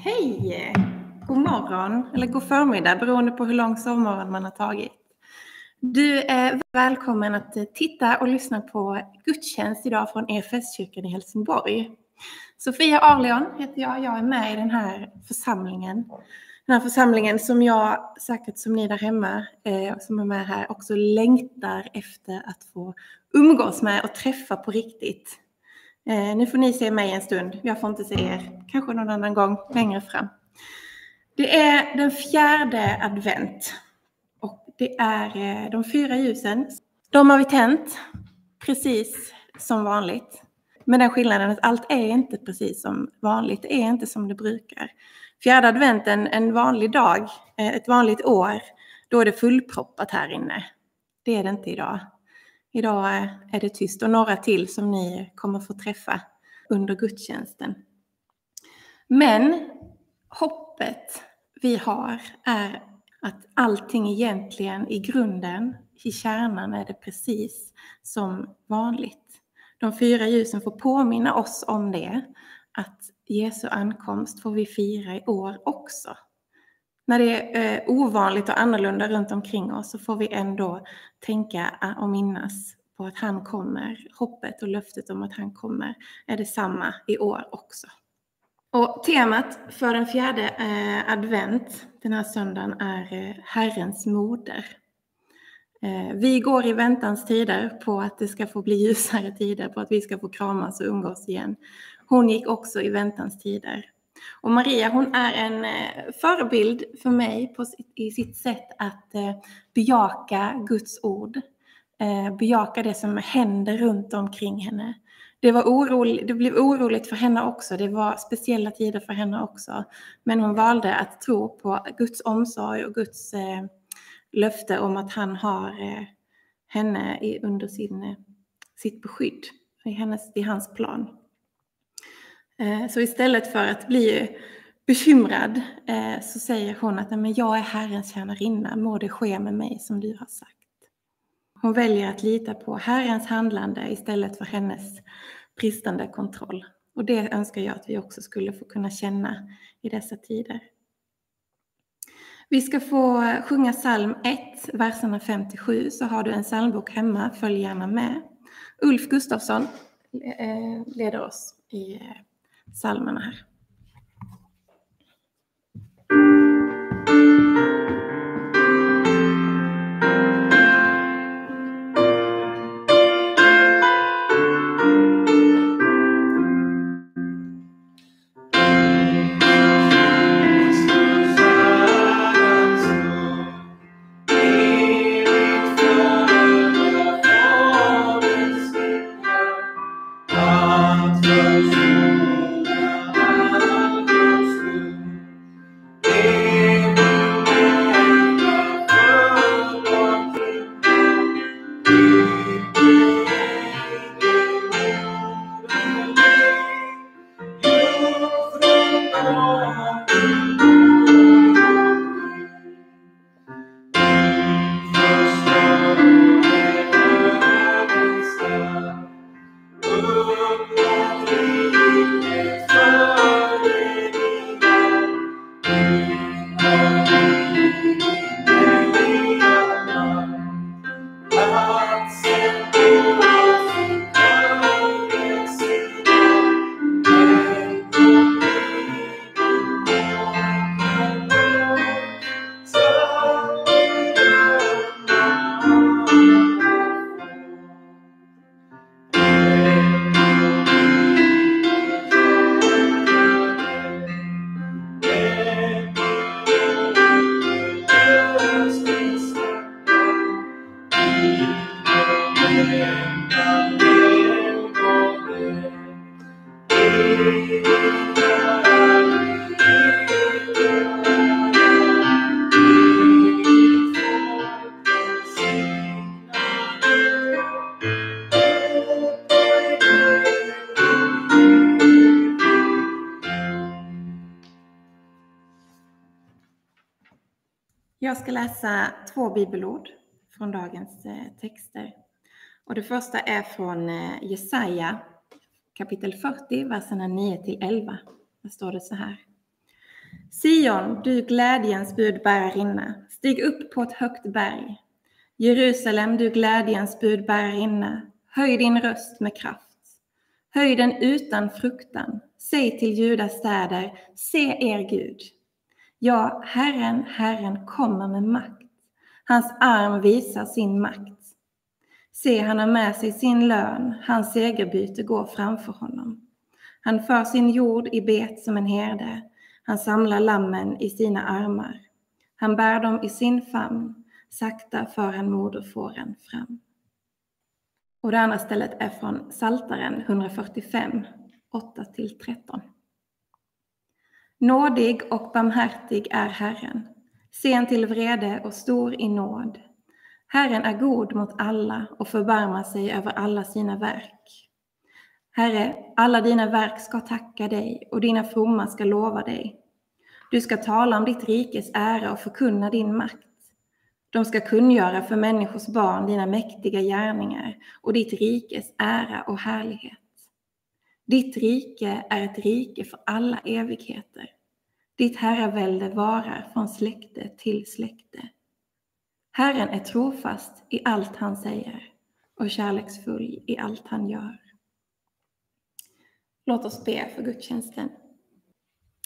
Hej! God morgon eller god förmiddag beroende på hur lång sovmorgon man har tagit. Du är välkommen att titta och lyssna på gudstjänst idag från EFS-kyrkan i Helsingborg. Sofia Arleon heter jag. Jag är med i den här församlingen. Den här församlingen som jag, säkert som ni där hemma eh, som är med här, också längtar efter att få umgås med och träffa på riktigt. Eh, nu får ni se mig en stund. Jag får inte se er. Kanske någon annan gång längre fram. Det är den fjärde advent. Och det är eh, de fyra ljusen. De har vi tänt precis som vanligt. Med den skillnaden att allt är inte precis som vanligt. Det är inte som det brukar. Fjärde adventen, en vanlig dag, eh, ett vanligt år, då är det fullproppat här inne. Det är det inte idag. Idag är det tyst och några till som ni kommer få träffa under gudstjänsten. Men hoppet vi har är att allting egentligen i grunden, i kärnan är det precis som vanligt. De fyra ljusen får påminna oss om det, att Jesu ankomst får vi fira i år också. När det är eh, ovanligt och annorlunda runt omkring oss så får vi ändå tänka ah, och minnas på att han kommer. Hoppet och löftet om att han kommer är detsamma i år också. Och temat för den fjärde eh, advent den här söndagen är eh, Herrens moder. Vi går i väntans tider på att det ska få bli ljusare tider, på att vi ska få kramas och umgås igen. Hon gick också i väntans tider. Och Maria hon är en eh, förebild för mig på, i sitt sätt att eh, bejaka Guds ord. Eh, bejaka det som händer runt omkring henne. Det, var orolig, det blev oroligt för henne också. Det var speciella tider för henne också. Men hon valde att tro på Guds omsorg och Guds eh, löfte om att han har eh, henne i, under sin, sitt beskydd i, hennes, i hans plan. Eh, så istället för att bli bekymrad eh, så säger hon att men jag är Herrens tjänarinna, må det ske med mig som du har sagt. Hon väljer att lita på Herrens handlande istället för hennes bristande kontroll. Och det önskar jag att vi också skulle få kunna känna i dessa tider. Vi ska få sjunga psalm 1, verserna 5-7, så har du en psalmbok hemma, följ gärna med. Ulf Gustafsson eh, leder oss i psalmerna här. Jag ska läsa två bibelord från dagens eh, texter. Och det första är från eh, Jesaja kapitel 40, verserna 9 till 11. Där står det så här. Sion, du glädjens budbärarinna, stig upp på ett högt berg. Jerusalem, du glädjens budbärarinna, höj din röst med kraft. Höj den utan fruktan. Säg till Judas städer, se er Gud. Ja, Herren, Herren kommer med makt. Hans arm visar sin makt. Se, han har med sig sin lön, hans segerbyte går framför honom. Han för sin jord i bet som en herde, han samlar lammen i sina armar. Han bär dem i sin famn, sakta för han moderfåren fram. Och det andra stället är från Saltaren 145, 8-13. Nådig och barmhärtig är Herren, sen till vrede och stor i nåd. Herren är god mot alla och förbarmar sig över alla sina verk. Herre, alla dina verk ska tacka dig och dina fromma ska lova dig. Du ska tala om ditt rikes ära och förkunna din makt. De ska kungöra för människors barn dina mäktiga gärningar och ditt rikes ära och härlighet. Ditt rike är ett rike för alla evigheter. Ditt herravälde varar från släkte till släkte. Herren är trofast i allt han säger och kärleksfull i allt han gör. Låt oss be för gudstjänsten.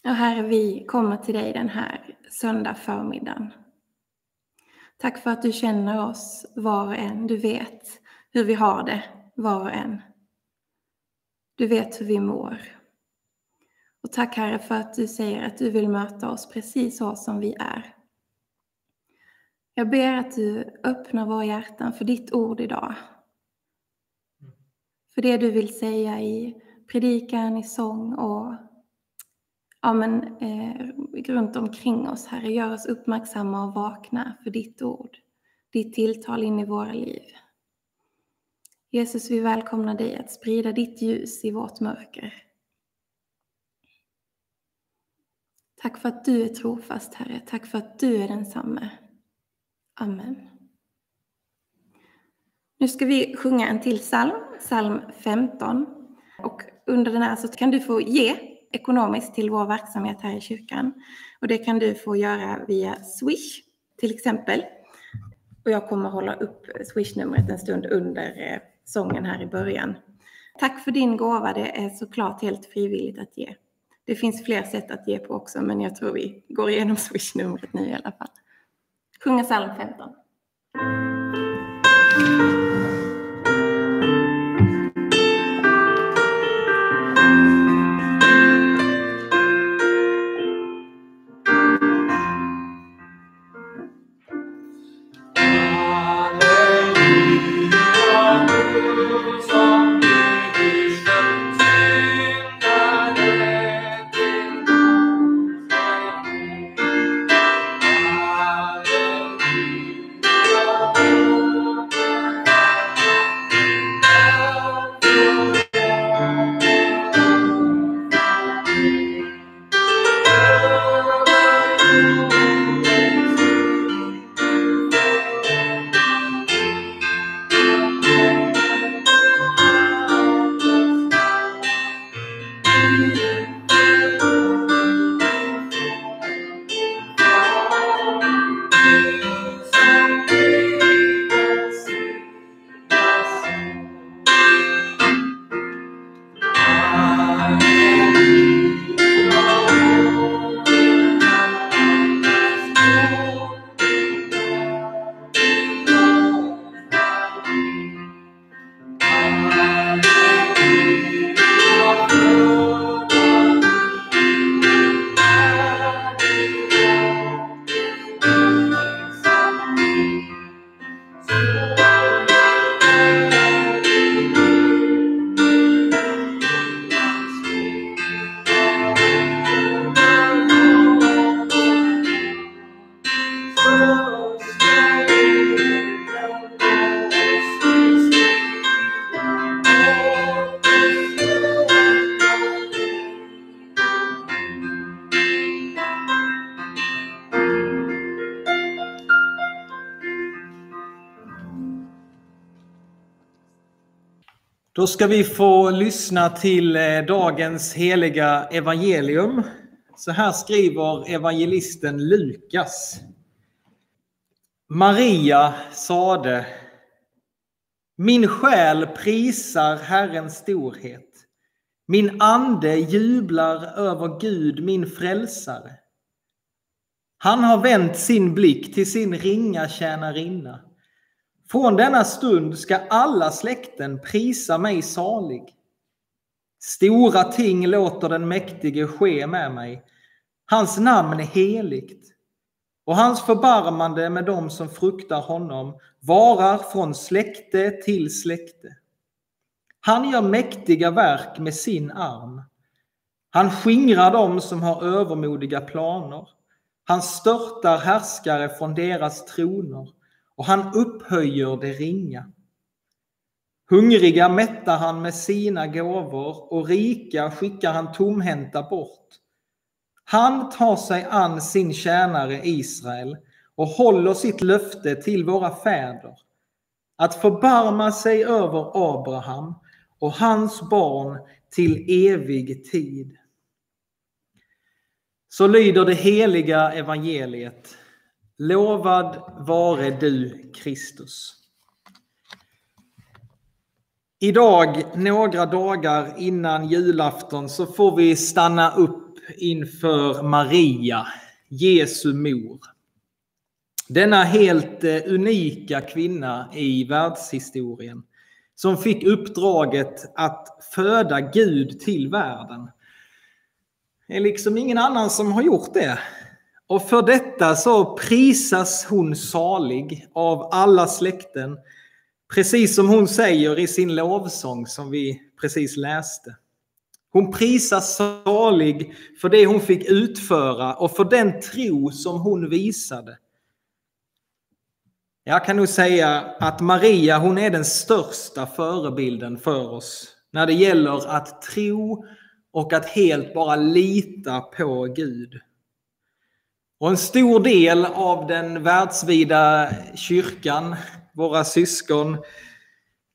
Och Herre, vi kommer till dig den här söndag förmiddagen. Tack för att du känner oss var och en. Du vet hur vi har det, var och en. Du vet hur vi mår. Och tack Herre för att du säger att du vill möta oss precis så som vi är. Jag ber att du öppnar våra hjärtan för ditt ord idag. För det du vill säga i predikan, i sång och ja, men, eh, runt omkring oss, Herre. Gör oss uppmärksamma och vakna för ditt ord, ditt tilltal in i våra liv. Jesus, vi välkomnar dig att sprida ditt ljus i vårt mörker. Tack för att du är trofast, Herre. Tack för att du är densamme. Amen. Nu ska vi sjunga en till psalm, psalm 15. Och under den här så kan du få ge ekonomiskt till vår verksamhet här i kyrkan. Och det kan du få göra via Swish till exempel. Och jag kommer hålla upp Swish-numret en stund under eh, sången här i början. Tack för din gåva, det är såklart helt frivilligt att ge. Det finns fler sätt att ge på också, men jag tror vi går igenom swishnumret nu i alla fall. Sjunga psalm 15. Då ska vi få lyssna till eh, dagens heliga evangelium Så här skriver evangelisten Lukas. Maria sade Min själ prisar Herrens storhet. Min ande jublar över Gud, min frälsare. Han har vänt sin blick till sin ringa tjänarinna. Från denna stund ska alla släkten prisa mig salig. Stora ting låter den mäktige ske med mig. Hans namn är heligt och hans förbarmande med dem som fruktar honom varar från släkte till släkte. Han gör mäktiga verk med sin arm. Han skingrar dem som har övermodiga planer. Han störtar härskare från deras troner och han upphöjer det ringa. Hungriga mättar han med sina gåvor och rika skickar han tomhänta bort. Han tar sig an sin tjänare Israel och håller sitt löfte till våra fäder att förbarma sig över Abraham och hans barn till evig tid. Så lyder det heliga evangeliet. Lovad vare du, Kristus. Idag, några dagar innan julafton, så får vi stanna upp inför Maria, Jesu mor. Denna helt eh, unika kvinna i världshistorien som fick uppdraget att föda Gud till världen. Det är liksom ingen annan som har gjort det. Och för detta så prisas hon salig av alla släkten, precis som hon säger i sin lovsång som vi precis läste. Hon prisas salig för det hon fick utföra och för den tro som hon visade. Jag kan nog säga att Maria, hon är den största förebilden för oss när det gäller att tro och att helt bara lita på Gud. Och en stor del av den världsvida kyrkan, våra syskon,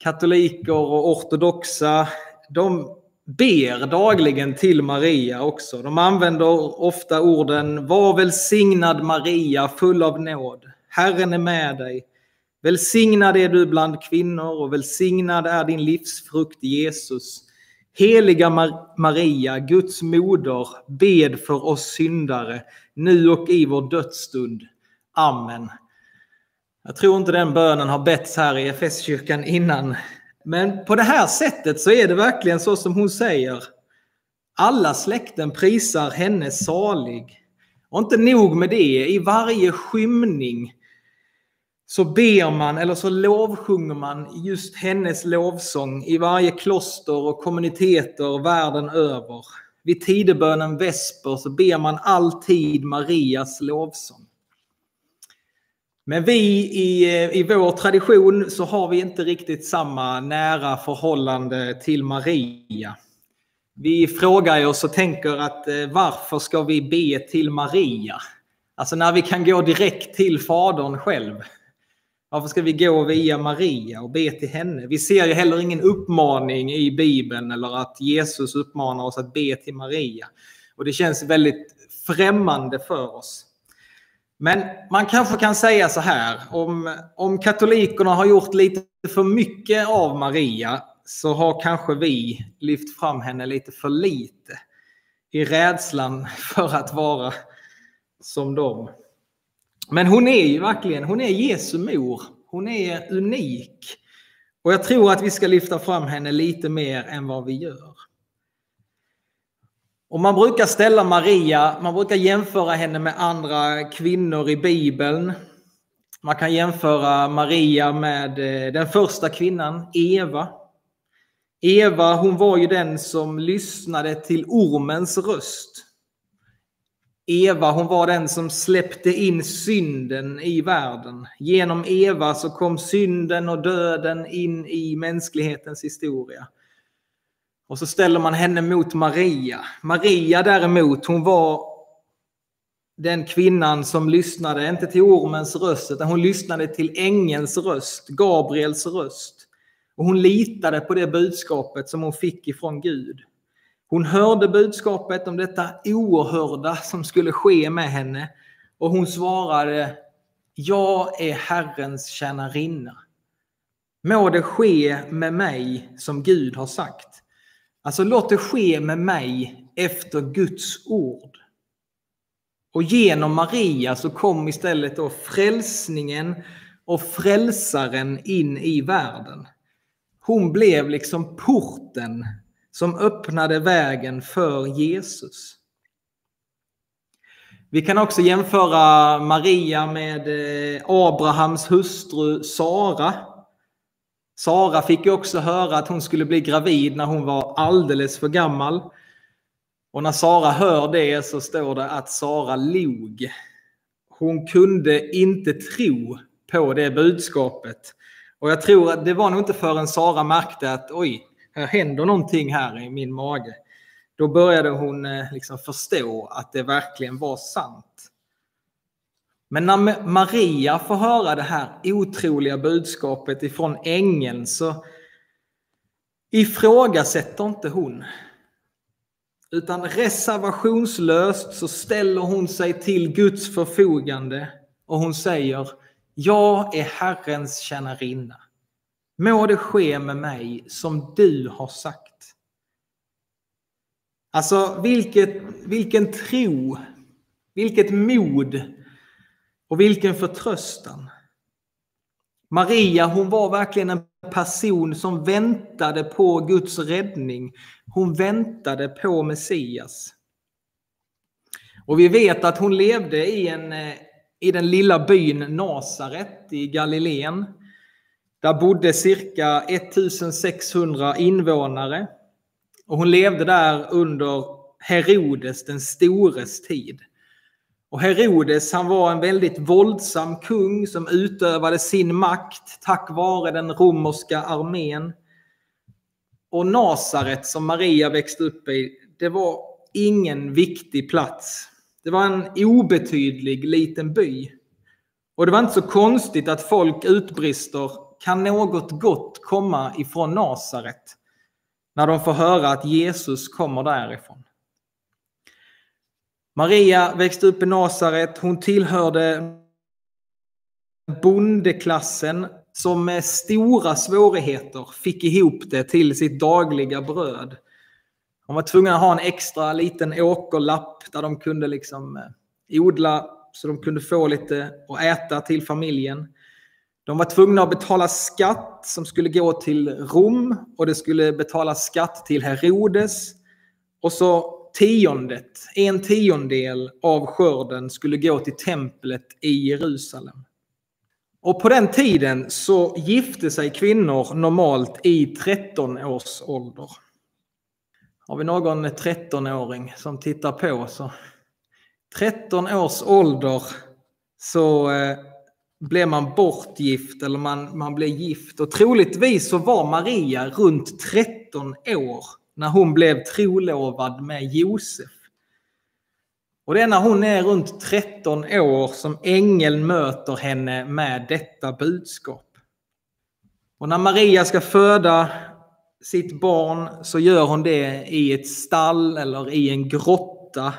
katoliker och ortodoxa, de ber dagligen till Maria också. De använder ofta orden Var välsignad Maria, full av nåd. Herren är med dig. Välsignad är du bland kvinnor och välsignad är din livsfrukt Jesus. Heliga Maria, Guds moder, bed för oss syndare, nu och i vår dödsstund. Amen. Jag tror inte den bönen har betts här i Efeskyrkan innan. Men på det här sättet så är det verkligen så som hon säger. Alla släkten prisar henne salig. Och inte nog med det, i varje skymning så ber man eller så lovsjunger man just hennes lovsång i varje kloster och kommuniteter världen över. Vid tidebönen vesper så ber man alltid Marias lovsång. Men vi i, i vår tradition så har vi inte riktigt samma nära förhållande till Maria. Vi frågar oss och tänker att eh, varför ska vi be till Maria? Alltså när vi kan gå direkt till Fadern själv. Varför ska vi gå via Maria och be till henne? Vi ser ju heller ingen uppmaning i Bibeln eller att Jesus uppmanar oss att be till Maria. Och det känns väldigt främmande för oss. Men man kanske kan säga så här, om, om katolikerna har gjort lite för mycket av Maria så har kanske vi lyft fram henne lite för lite i rädslan för att vara som dem. Men hon är ju verkligen, hon är Jesu mor. Hon är unik. Och jag tror att vi ska lyfta fram henne lite mer än vad vi gör. Och man brukar ställa Maria, man brukar jämföra henne med andra kvinnor i Bibeln. Man kan jämföra Maria med eh, den första kvinnan, Eva. Eva, hon var ju den som lyssnade till ormens röst. Eva, hon var den som släppte in synden i världen. Genom Eva så kom synden och döden in i mänsklighetens historia. Och så ställer man henne mot Maria. Maria däremot, hon var den kvinnan som lyssnade, inte till ormens röst, utan hon lyssnade till ängelns röst, Gabriels röst. Och hon litade på det budskapet som hon fick ifrån Gud. Hon hörde budskapet om detta oerhörda som skulle ske med henne och hon svarade Jag är Herrens tjänarinna. Må det ske med mig som Gud har sagt. Alltså låt det ske med mig efter Guds ord. Och genom Maria så kom istället då frälsningen och frälsaren in i världen. Hon blev liksom porten som öppnade vägen för Jesus. Vi kan också jämföra Maria med eh, Abrahams hustru Sara. Sara fick ju också höra att hon skulle bli gravid när hon var alldeles för gammal. Och när Sara hör det så står det att Sara log. Hon kunde inte tro på det budskapet. Och jag tror att det var nog inte förrän Sara märkte att oj, Äh, händer någonting här i min mage. Då började hon eh, liksom förstå att det verkligen var sant. Men när Maria får höra det här otroliga budskapet ifrån ängeln så ifrågasätter inte hon. Utan reservationslöst så ställer hon sig till Guds förfogande och hon säger Jag är Herrens tjänarinna. Må det ske med mig som du har sagt. Alltså vilket, vilken tro, vilket mod och vilken förtröstan. Maria, hon var verkligen en person som väntade på Guds räddning. Hon väntade på Messias. Och vi vet att hon levde i, en, eh, i den lilla byn Nasaret i Galileen. Där bodde cirka 1600 invånare. Och hon levde där under Herodes den stores tid. Och Herodes han var en väldigt våldsam kung som utövade sin makt tack vare den romerska armén. Och Nasaret som Maria växte upp i, det var ingen viktig plats. Det var en obetydlig liten by. Och det var inte så konstigt att folk utbrister, kan något gott komma ifrån Nasaret? När de får höra att Jesus kommer därifrån. Maria växte upp i Nasaret. Hon tillhörde bondeklassen som med stora svårigheter fick ihop det till sitt dagliga bröd. De var tvungna att ha en extra liten åkerlapp där de kunde liksom eh, odla så de kunde få lite att äta till familjen. De var tvungna att betala skatt som skulle gå till Rom och det skulle betalas skatt till Herodes. Och så tiondet, en tiondel av skörden skulle gå till templet i Jerusalem. Och på den tiden så gifte sig kvinnor normalt i 13 års ålder. Har vi någon 13-åring som tittar på så 13 års ålder så eh, blev man bortgift eller man, man blev gift. Och troligtvis så var Maria runt 13 år när hon blev trolovad med Josef. Och det är när hon är runt 13 år som ängeln möter henne med detta budskap. Och när Maria ska föda sitt barn så gör hon det i ett stall eller i en grotta.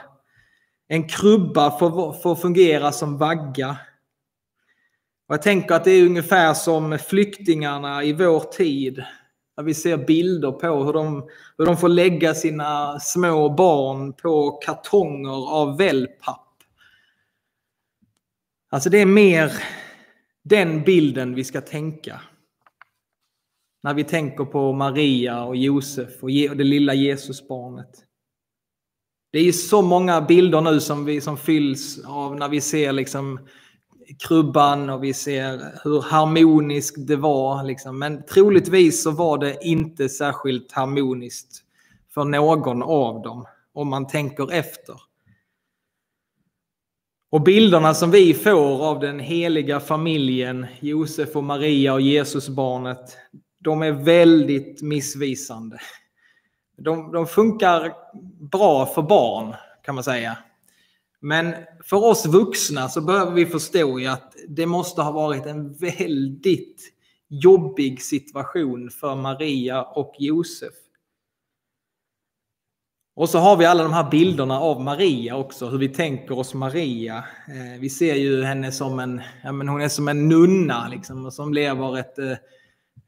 En krubba får, får fungera som vagga. Och jag tänker att det är ungefär som flyktingarna i vår tid där vi ser bilder på hur de, hur de får lägga sina små barn på kartonger av wellpapp. Alltså det är mer den bilden vi ska tänka. När vi tänker på Maria och Josef och det lilla Jesusbarnet. Det är så många bilder nu som, vi, som fylls av när vi ser liksom krubban och vi ser hur harmoniskt det var. Liksom. Men troligtvis så var det inte särskilt harmoniskt för någon av dem, om man tänker efter. Och bilderna som vi får av den heliga familjen, Josef och Maria och Jesusbarnet, de är väldigt missvisande. De, de funkar bra för barn, kan man säga. Men för oss vuxna så behöver vi förstå att det måste ha varit en väldigt jobbig situation för Maria och Josef. Och så har vi alla de här bilderna av Maria också, hur vi tänker oss Maria. Eh, vi ser ju henne som en, ja men hon är som en nunna liksom, som lever ett eh,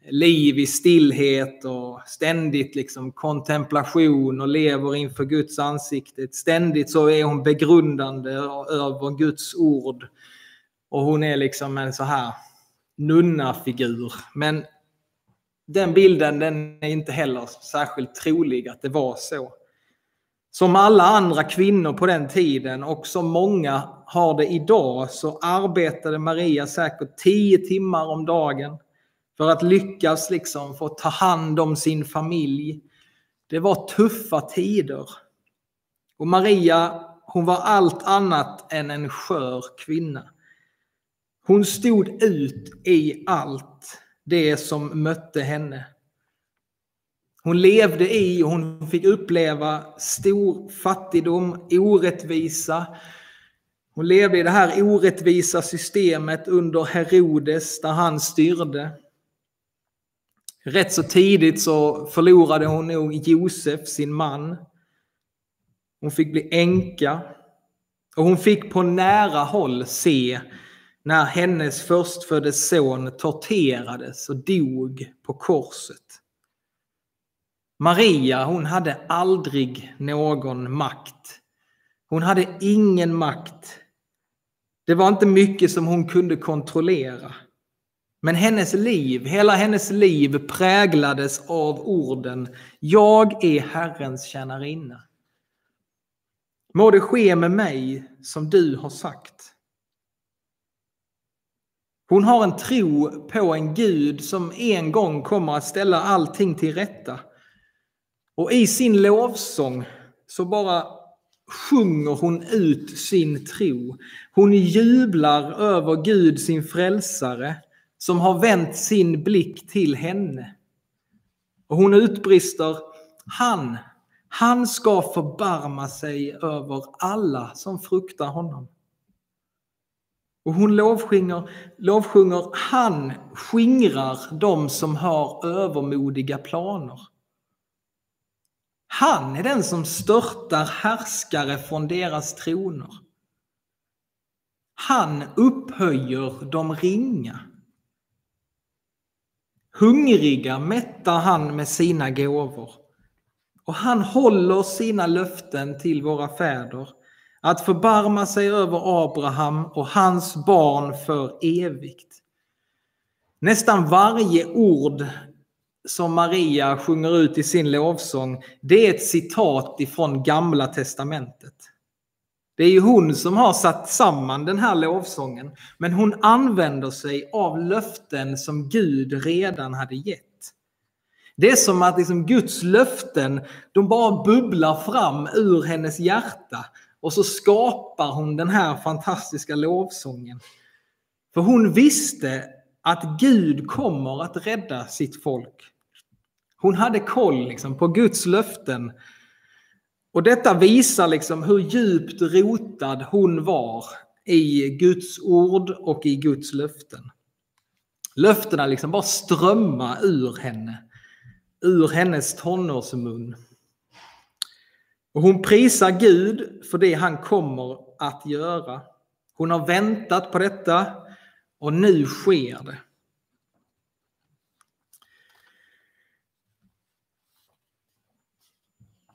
liv i stillhet och ständigt liksom kontemplation och lever inför Guds ansikte. Ständigt så är hon begrundande över Guds ord. Och hon är liksom en så här nunnafigur. Men den bilden den är inte heller särskilt trolig att det var så. Som alla andra kvinnor på den tiden och som många har det idag så arbetade Maria säkert tio timmar om dagen för att lyckas liksom få ta hand om sin familj. Det var tuffa tider. Och Maria, hon var allt annat än en skör kvinna. Hon stod ut i allt det som mötte henne. Hon levde i och hon fick uppleva stor fattigdom, orättvisa. Hon levde i det här orättvisa systemet under Herodes där han styrde. Rätt så tidigt så förlorade hon nog Josef, sin man. Hon fick bli änka. Och hon fick på nära håll se när hennes förstfödde son torterades och dog på korset. Maria, hon hade aldrig någon makt. Hon hade ingen makt. Det var inte mycket som hon kunde kontrollera. Men hennes liv, hela hennes liv präglades av orden Jag är Herrens tjänarinna. Må det ske med mig som du har sagt. Hon har en tro på en Gud som en gång kommer att ställa allting till rätta. Och i sin lovsång så bara sjunger hon ut sin tro. Hon jublar över Gud, sin frälsare, som har vänt sin blick till henne. Och hon utbrister, han, han ska förbarma sig över alla som fruktar honom. Och hon lovsjunger, lovsjunger, han skingrar de som har övermodiga planer. Han är den som störtar härskare från deras troner. Han upphöjer de ringa. Hungriga mättar han med sina gåvor. Och han håller sina löften till våra fäder att förbarma sig över Abraham och hans barn för evigt. Nästan varje ord som Maria sjunger ut i sin lovsång, det är ett citat ifrån Gamla Testamentet. Det är ju hon som har satt samman den här lovsången, men hon använder sig av löften som Gud redan hade gett. Det är som att liksom Guds löften, de bara bubblar fram ur hennes hjärta och så skapar hon den här fantastiska lovsången. För hon visste att Gud kommer att rädda sitt folk. Hon hade koll liksom, på Guds löften. Och detta visar liksom hur djupt rotad hon var i Guds ord och i Guds löften. Löftena liksom bara strömmar ur henne, ur hennes tonårsmun. Och hon prisar Gud för det han kommer att göra. Hon har väntat på detta och nu sker det.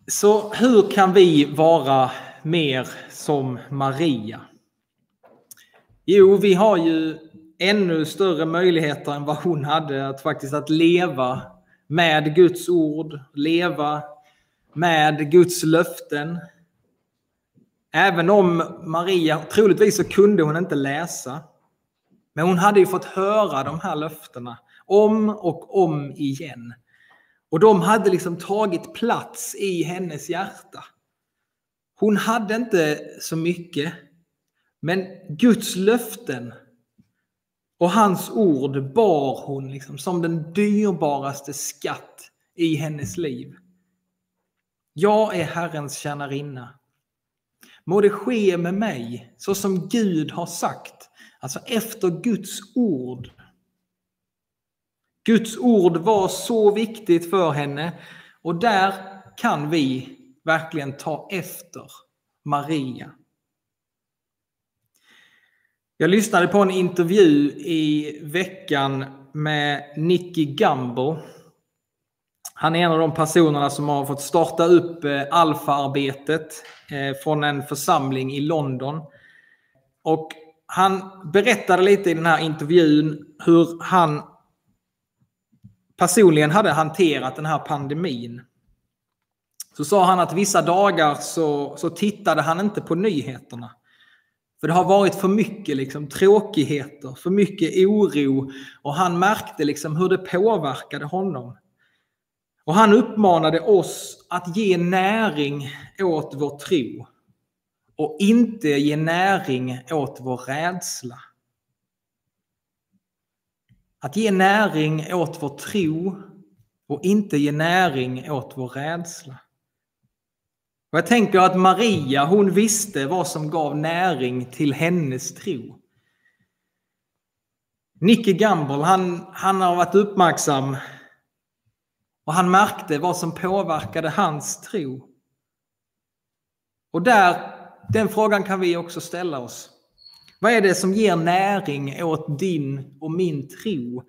Så hur kan vi vara mer som Maria? Jo, vi har ju ännu större möjligheter än vad hon hade att faktiskt att leva med Guds ord, leva med Guds löften. Även om Maria, troligtvis så kunde hon inte läsa. Men hon hade ju fått höra de här löftena om och om igen. Och de hade liksom tagit plats i hennes hjärta. Hon hade inte så mycket, men Guds löften och hans ord bar hon liksom som den dyrbaraste skatt i hennes liv. Jag är Herrens tjänarinna. Må det ske med mig så som Gud har sagt, alltså efter Guds ord. Guds ord var så viktigt för henne och där kan vi verkligen ta efter Maria. Jag lyssnade på en intervju i veckan med Nicky Gambo. Han är en av de personerna som har fått starta upp eh, Alfa-arbetet eh, från en församling i London. Och han berättade lite i den här intervjun hur han personligen hade hanterat den här pandemin. Så sa han att vissa dagar så, så tittade han inte på nyheterna. För det har varit för mycket liksom, tråkigheter, för mycket oro och han märkte liksom hur det påverkade honom. Och han uppmanade oss att ge näring åt vår tro och inte ge näring åt vår rädsla. Att ge näring åt vår tro och inte ge näring åt vår rädsla. Och jag tänker att Maria, hon visste vad som gav näring till hennes tro. Nicky Gamble, han, han har varit uppmärksam och han märkte vad som påverkade hans tro. Och där, den frågan kan vi också ställa oss. Vad är det som ger näring åt din och min tro?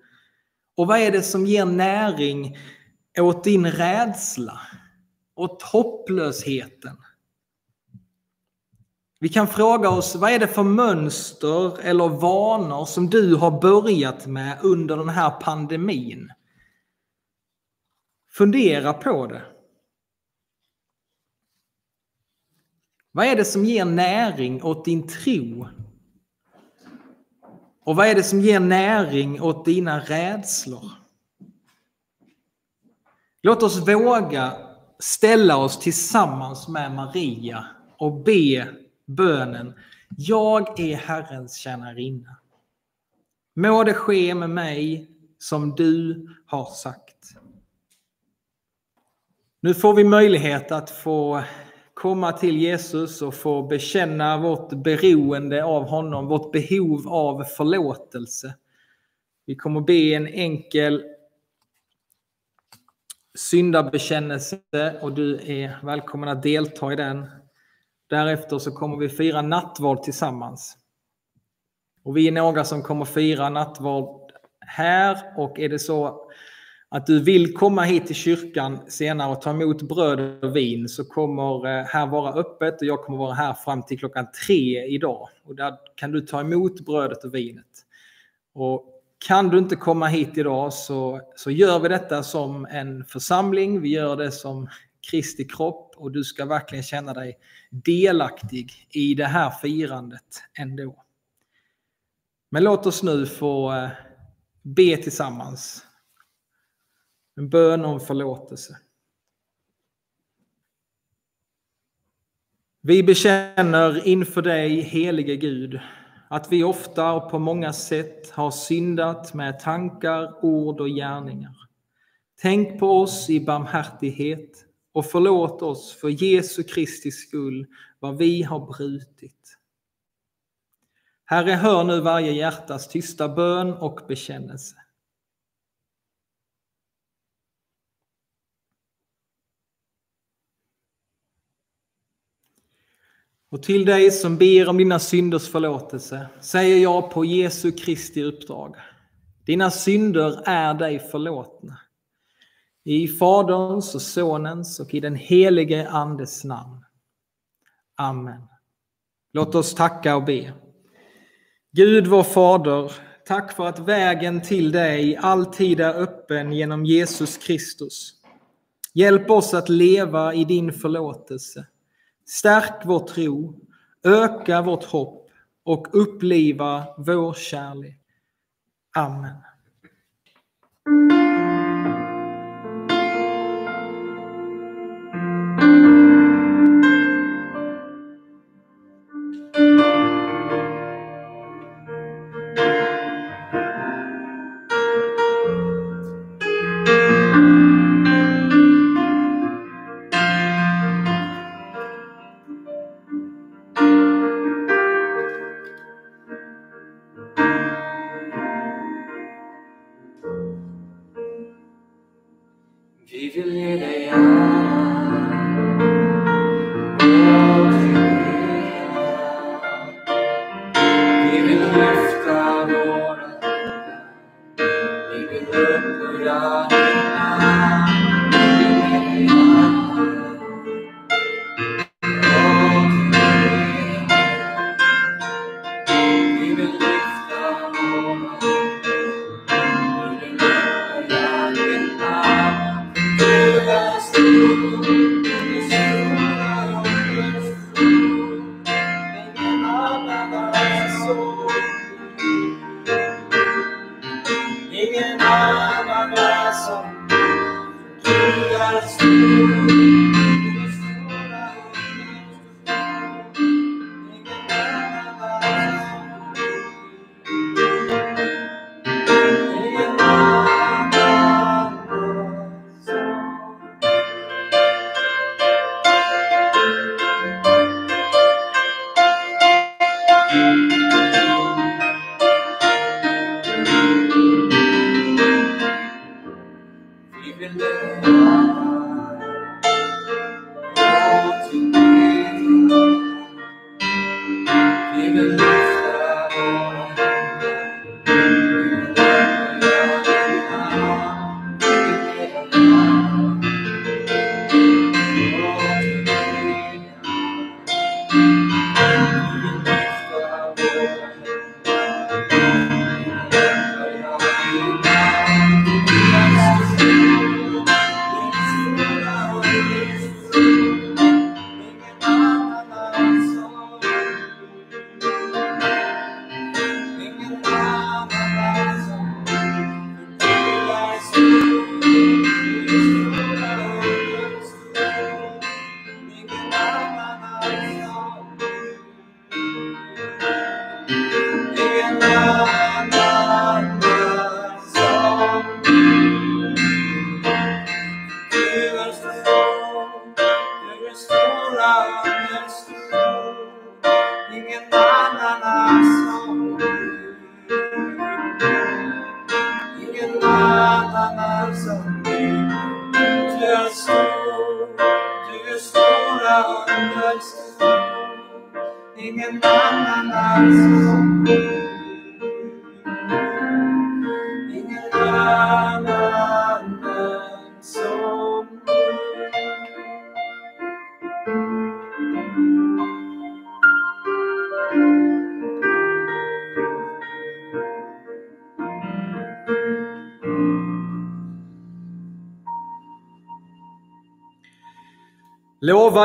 Och vad är det som ger näring åt din rädsla? Åt hopplösheten? Vi kan fråga oss, vad är det för mönster eller vanor som du har börjat med under den här pandemin? Fundera på det. Vad är det som ger näring åt din tro? Och vad är det som ger näring åt dina rädslor? Låt oss våga ställa oss tillsammans med Maria och be bönen Jag är Herrens tjänarinna. Må det ske med mig som du har sagt. Nu får vi möjlighet att få komma till Jesus och få bekänna vårt beroende av honom, vårt behov av förlåtelse. Vi kommer be en enkel syndabekännelse och du är välkommen att delta i den. Därefter så kommer vi fira nattvard tillsammans. Och vi är några som kommer fira nattvard här och är det så att du vill komma hit till kyrkan senare och ta emot bröd och vin så kommer eh, här vara öppet och jag kommer vara här fram till klockan tre idag. Och där kan du ta emot brödet och vinet. Och kan du inte komma hit idag så, så gör vi detta som en församling. Vi gör det som Kristi kropp och du ska verkligen känna dig delaktig i det här firandet ändå. Men låt oss nu få eh, be tillsammans en bön om förlåtelse. Vi bekänner inför dig, helige Gud, att vi ofta och på många sätt har syndat med tankar, ord och gärningar. Tänk på oss i barmhärtighet och förlåt oss för Jesu Kristi skull vad vi har brutit. Herre, hör nu varje hjärtas tysta bön och bekännelse. Och till dig som ber om dina synders förlåtelse säger jag på Jesu Kristi uppdrag. Dina synder är dig förlåtna. I Faderns och Sonens och i den helige Andes namn. Amen. Låt oss tacka och be. Gud vår Fader, tack för att vägen till dig alltid är öppen genom Jesus Kristus. Hjälp oss att leva i din förlåtelse Stärk vår tro, öka vårt hopp och uppliva vår kärlek. Amen.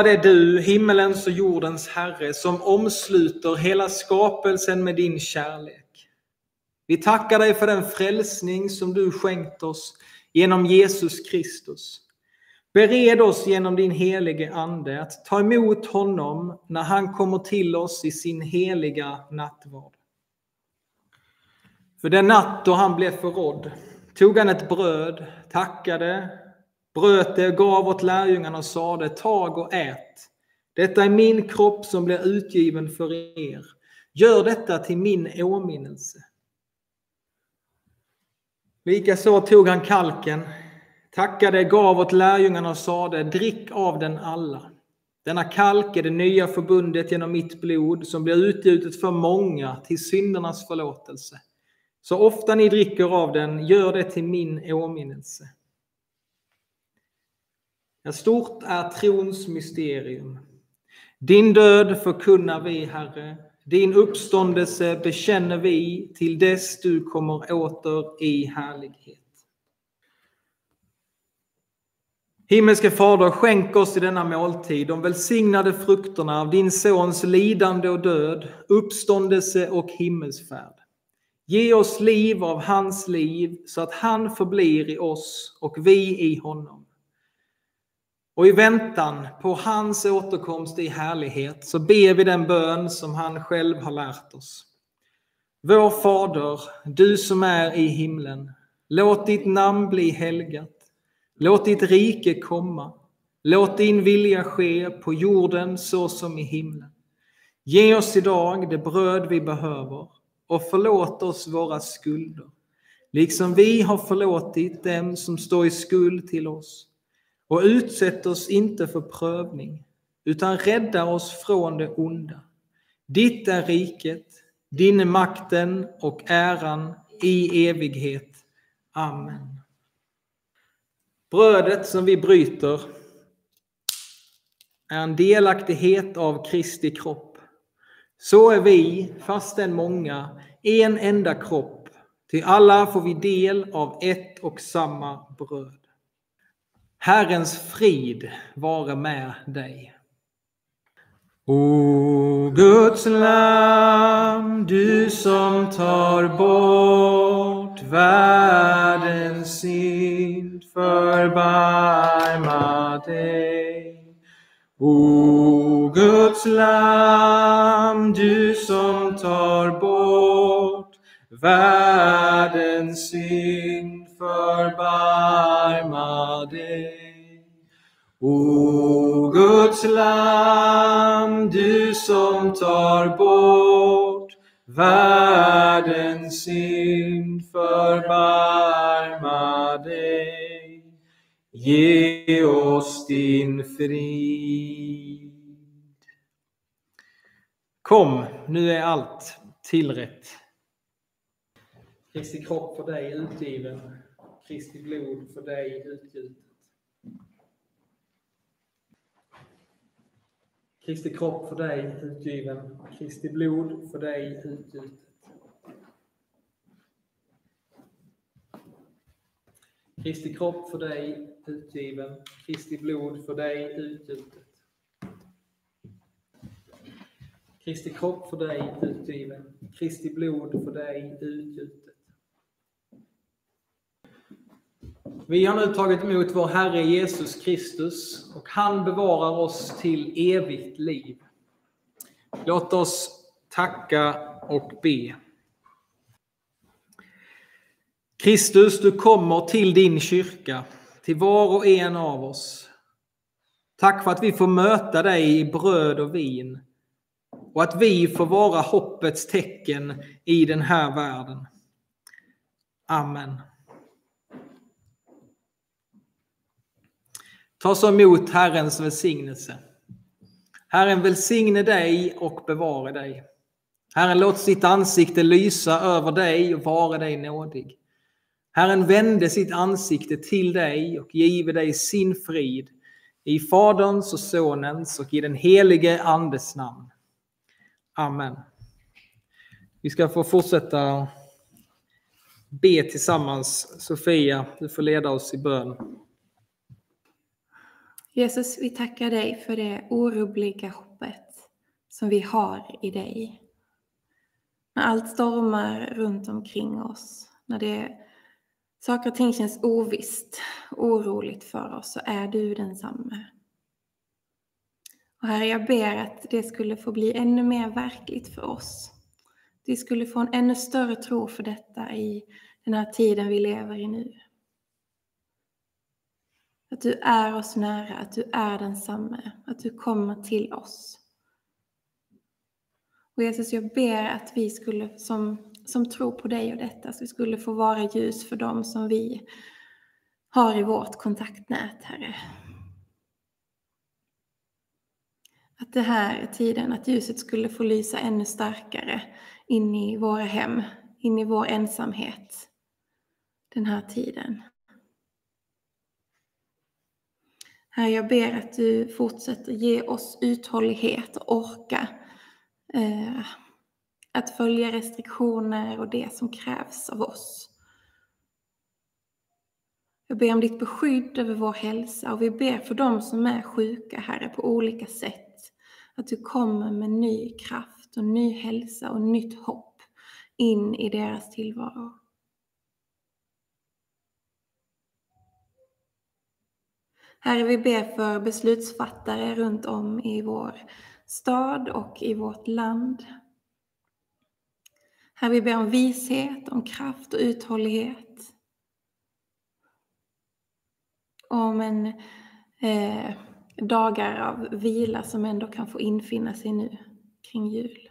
Lovad är du, himmelens och jordens Herre, som omsluter hela skapelsen med din kärlek. Vi tackar dig för den frälsning som du skänkt oss genom Jesus Kristus. Bered oss genom din helige Ande att ta emot honom när han kommer till oss i sin heliga nattvard. För den natt då han blev förrådd tog han ett bröd, tackade, bröt det och gav åt lärjungarna och sade tag och ät. Detta är min kropp som blir utgiven för er. Gör detta till min åminnelse. Likaså tog han kalken, tackade, gav åt lärjungarna och sade drick av den alla. Denna kalk är det nya förbundet genom mitt blod som blir utgjutet för många till syndernas förlåtelse. Så ofta ni dricker av den, gör det till min åminnelse. Ja, stort är trons mysterium. Din död förkunnar vi, Herre. Din uppståndelse bekänner vi till dess du kommer åter i härlighet. Himmelske Fader, skänk oss i denna måltid de välsignade frukterna av din Sons lidande och död, uppståndelse och himmelsfärd. Ge oss liv av hans liv så att han förblir i oss och vi i honom. Och i väntan på hans återkomst i härlighet så ber vi den bön som han själv har lärt oss. Vår Fader, du som är i himlen. Låt ditt namn bli helgat. Låt ditt rike komma. Låt din vilja ske på jorden så som i himlen. Ge oss idag det bröd vi behöver och förlåt oss våra skulder, liksom vi har förlåtit dem som står i skuld till oss. Och utsätt oss inte för prövning, utan rädda oss från det onda. Ditt är riket, Din är makten och äran i evighet. Amen. Brödet som vi bryter är en delaktighet av Kristi kropp. Så är vi, fastän många, en enda kropp, till alla får vi del av ett och samma bröd. Herrens frid vare med dig. O Guds lam, du som tar bort världens synd, förbarma dig. O Guds lam, du som tar bort världens synd, förbarma dig. O Guds lamm, du som tar bort världens synd, förbarma dig. Ge oss din frid. Kom, nu är allt tillrätt. Kristi kropp för dig utgiven, Kristi blod för dig utgjutet. Kristi kropp för dig utgiven, Kristi blod för dig utgjutet. Kristi kropp för dig utgiven, Kristi blod för dig utgjutet. Kristi kropp för dig utgiven, Kristi blod för dig utgjutet. Vi har nu tagit emot vår Herre Jesus Kristus och han bevarar oss till evigt liv. Låt oss tacka och be. Kristus, du kommer till din kyrka, till var och en av oss. Tack för att vi får möta dig i bröd och vin och att vi får vara hoppets tecken i den här världen. Amen. Ta så emot Herrens välsignelse. Herren välsigne dig och bevare dig. Herren låt sitt ansikte lysa över dig och vara dig nådig. Herren vände sitt ansikte till dig och give dig sin frid i Faderns och Sonens och i den helige Andes namn. Amen. Vi ska få fortsätta be tillsammans. Sofia, du får leda oss i bön. Jesus, vi tackar dig för det orubbliga hoppet som vi har i dig. När allt stormar runt omkring oss, när det, saker och ting känns ovisst, oroligt för oss, så är du densamme. Och Herre, jag ber att det skulle få bli ännu mer verkligt för oss. Vi skulle få en ännu större tro för detta i den här tiden vi lever i nu. Att du är oss nära, att du är densamme, att du kommer till oss. Och Jesus, jag ber att vi skulle, som, som tror på dig och detta, så vi skulle få vara ljus för dem som vi har i vårt kontaktnät, Herre. Att det här är tiden, att ljuset skulle få lysa ännu starkare in i våra hem, in i vår ensamhet den här tiden. Herre, jag ber att du fortsätter ge oss uthållighet och orka eh, att följa restriktioner och det som krävs av oss. Jag ber om ditt beskydd över vår hälsa och vi ber för dem som är sjuka, Herre, på olika sätt. Att du kommer med ny kraft och ny hälsa och nytt hopp in i deras tillvaro. Herre, vi ber för beslutsfattare runt om i vår stad och i vårt land. Herre, vi ber om vishet, om kraft och uthållighet. Om en eh, dagar av vila som ändå kan få infinna sig nu kring jul.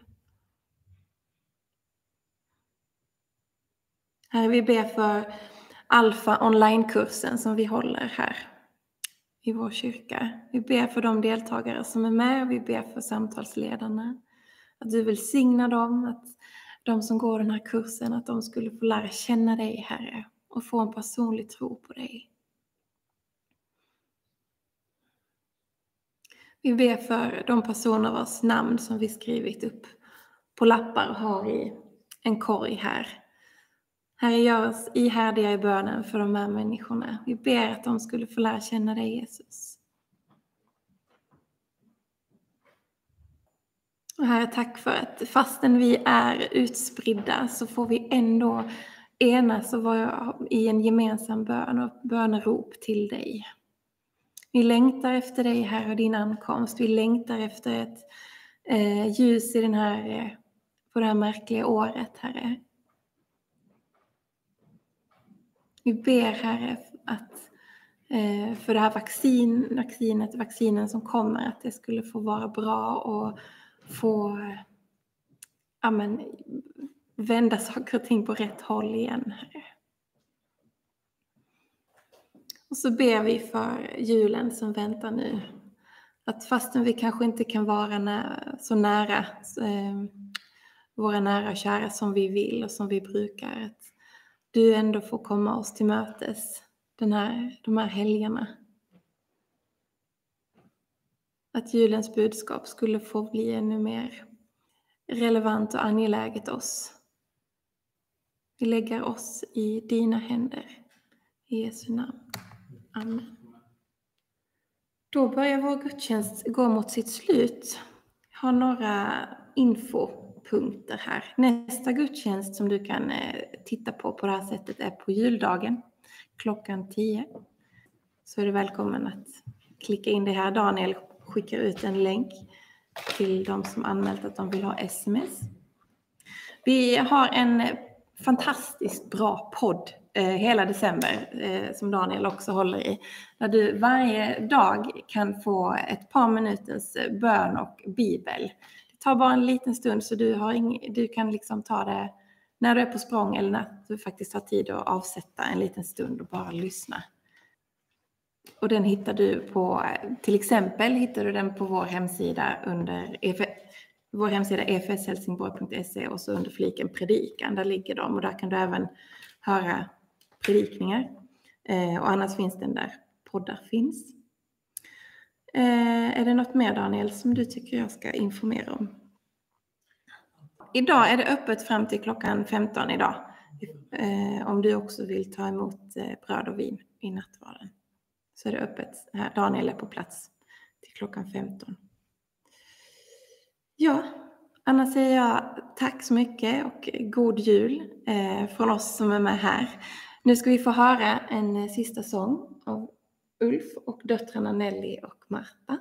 Herre, vi ber för Alfa online-kursen som vi håller här i vår kyrka. Vi ber för de deltagare som är med och vi ber för samtalsledarna. Att du välsignar dem, att, de som går den här kursen, att de skulle få lära känna dig, Herre, och få en personlig tro på dig. Vi ber för de personer vars namn som vi skrivit upp på lappar och har i en korg här. Herre, gör oss ihärdiga i bönen för de här människorna. Vi ber att de skulle få lära känna dig, Jesus. Och Herre, tack för att fastän vi är utspridda så får vi ändå enas och vara i en gemensam bön och bönerop till dig. Vi längtar efter dig, Herre, och din ankomst. Vi längtar efter ett eh, ljus i den här, eh, på det här märkliga året, Herre. Vi ber, Herre, att eh, för det här vaccin, vaccinet, vaccinen som kommer, att det skulle få vara bra och få ja, men, vända saker och ting på rätt håll igen, Herre. Och så ber vi för julen som väntar nu. Att fastän vi kanske inte kan vara nä så nära eh, våra nära och kära som vi vill och som vi brukar, att du ändå får komma oss till mötes den här, de här helgerna. Att julens budskap skulle få bli ännu mer relevant och angeläget oss. Vi lägger oss i dina händer. I Jesu namn. Amen. Då börjar vår gudstjänst gå mot sitt slut. Jag har några info punkter här. Nästa gudstjänst som du kan eh, titta på på det här sättet är på juldagen klockan 10. Så är du välkommen att klicka in det här. Daniel skickar ut en länk till de som anmält att de vill ha sms. Vi har en fantastiskt bra podd eh, hela december eh, som Daniel också håller i. Där du varje dag kan få ett par minuters eh, bön och bibel. Ta bara en liten stund så du, har ing, du kan liksom ta det när du är på språng eller när du faktiskt har tid att avsätta en liten stund och bara lyssna. Och den hittar du på, till exempel hittar du den på vår hemsida under vår hemsida efshelsingborg.se och så under fliken predikan, där ligger de och där kan du även höra predikningar. Eh, och annars finns den där poddar finns. Eh, är det något mer Daniel som du tycker jag ska informera om? Idag är det öppet fram till klockan 15 idag. Eh, om du också vill ta emot eh, bröd och vin i nattvarden. Så är det öppet. Här, Daniel är på plats till klockan 15. Ja, annars säger jag tack så mycket och god jul eh, från oss som är med här. Nu ska vi få höra en eh, sista sång av Ulf och döttrarna Nelly och Marta.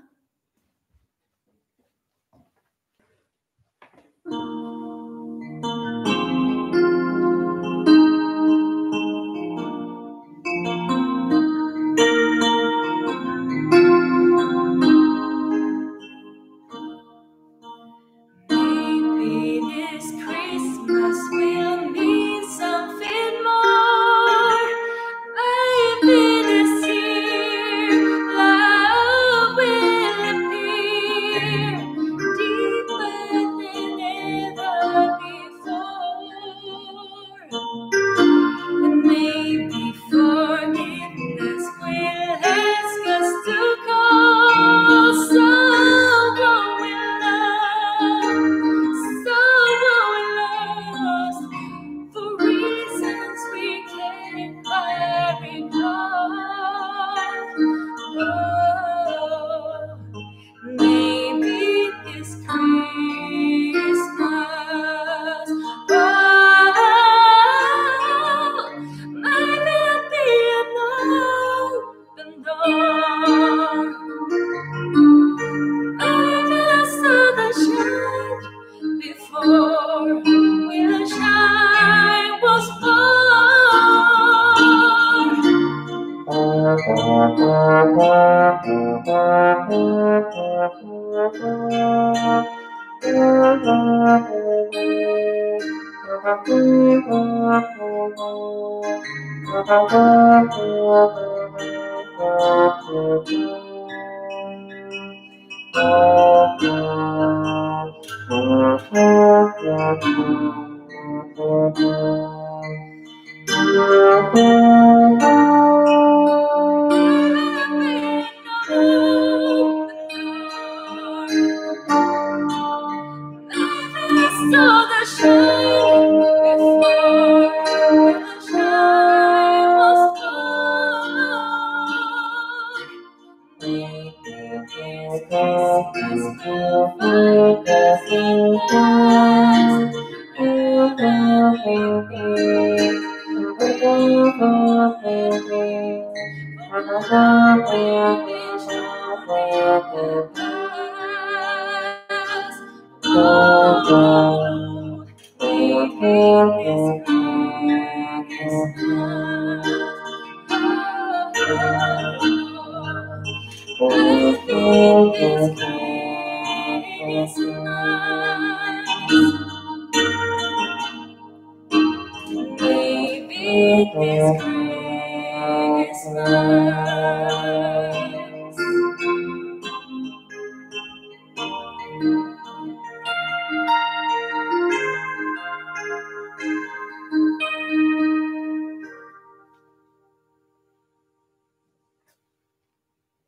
Senhor.